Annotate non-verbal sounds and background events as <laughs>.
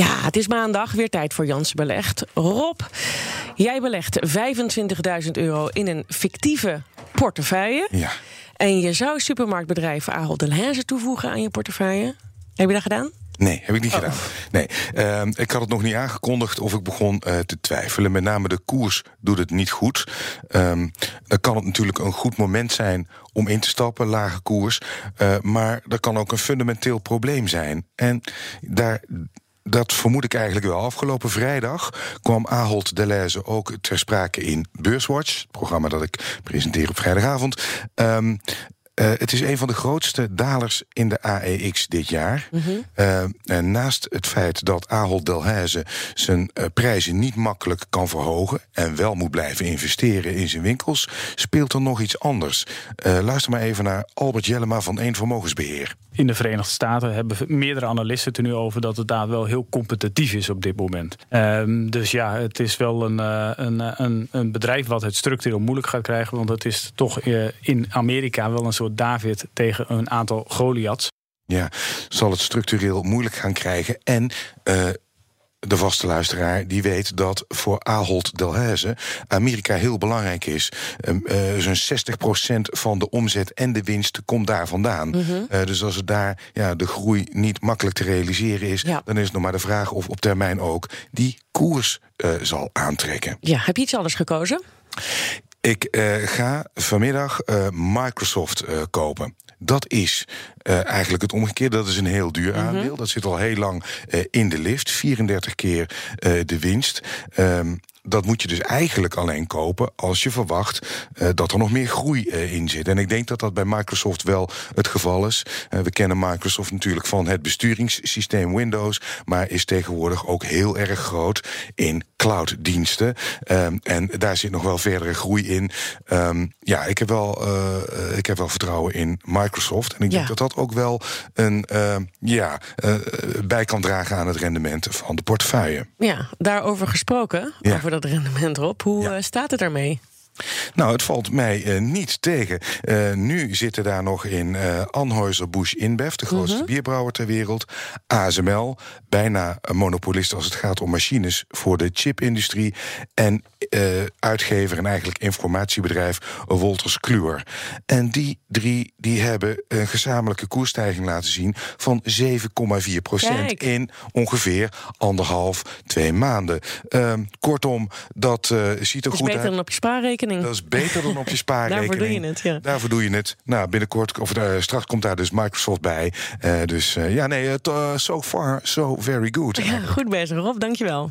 Ja, het is maandag, weer tijd voor Jansen Belegd. Rob, jij belegt 25.000 euro in een fictieve portefeuille. Ja. En je zou supermarktbedrijf Ahold Delhaize toevoegen aan je portefeuille. Heb je dat gedaan? Nee, heb ik niet gedaan. Nee, ehm, ik had het nog niet aangekondigd of ik begon eh, te twijfelen. Met name de koers doet het niet goed. Ehm, dan kan het natuurlijk een goed moment zijn om in te stappen, lage koers. Uh, maar er kan ook een fundamenteel probleem zijn. En daar dat vermoed ik eigenlijk wel. Afgelopen vrijdag kwam Ahold Deleuze ook ter sprake in Beurswatch, het programma dat ik presenteer op vrijdagavond. Um, uh, het is een van de grootste dalers in de AEX dit jaar. Mm -hmm. uh, en naast het feit dat Ahold Delhaize zijn uh, prijzen niet makkelijk kan verhogen en wel moet blijven investeren in zijn winkels, speelt er nog iets anders. luister maar even naar Albert Jellema van Eén Vermogensbeheer. In de Verenigde Staten hebben meerdere analisten het er nu over dat het daar wel heel competitief is op dit moment. Um, dus ja, het is wel een, een, een, een bedrijf wat het structureel moeilijk gaat krijgen, want het is toch in Amerika wel een soort David tegen een aantal Goliaths. Ja, zal het structureel moeilijk gaan krijgen. En de vaste luisteraar die weet dat voor Ahold Delhaize Amerika heel belangrijk is. Uh, Zo'n 60% van de omzet en de winst komt daar vandaan. Mm -hmm. uh, dus als het daar ja, de groei niet makkelijk te realiseren is, ja. dan is het nog maar de vraag of op termijn ook die koers uh, zal aantrekken. Ja, heb je iets anders gekozen? Ik uh, ga vanmiddag uh, Microsoft uh, kopen. Dat is eigenlijk het omgekeerde. Dat is een heel duur aandeel. Mm -hmm. Dat zit al heel lang in de lift. 34 keer de winst. Um, dat moet je dus eigenlijk alleen kopen als je verwacht uh, dat er nog meer groei uh, in zit. En ik denk dat dat bij Microsoft wel het geval is. Uh, we kennen Microsoft natuurlijk van het besturingssysteem Windows, maar is tegenwoordig ook heel erg groot in clouddiensten. Um, en daar zit nog wel verdere groei in. Um, ja, ik heb, wel, ik heb wel vertrouwen in Microsoft. En ik ja. denk dat dat ook wel een ja, bij kan dragen aan het rendement van de portefeuille. Ja, daarover gesproken. Ja. Over dat rendement op. Hoe ja. staat het ermee? Nou, het valt mij uh, niet tegen. Uh, nu zitten daar nog in uh, Anheuser-Busch InBev, de grootste -hmm. bierbrouwer ter wereld. ASML, bijna een monopolist als het gaat om machines voor de chipindustrie. En uitgever en eigenlijk informatiebedrijf Wolters Kluwer. En die drie die hebben een gezamenlijke koersstijging laten zien van 7,4 procent in ongeveer anderhalf, twee maanden. kortom, dat ziet er is goed beter uit. dan op je spaarrekening. Dat is beter dan op je <laughs> spaarrekening. Daarvoor doe je het, ja. Daarvoor doe je het. Nou, binnenkort, of uh, straks komt daar dus Microsoft bij. Uh, dus uh, ja, nee, so far, so very good. Ja, goed bezig, Rob. Dankjewel.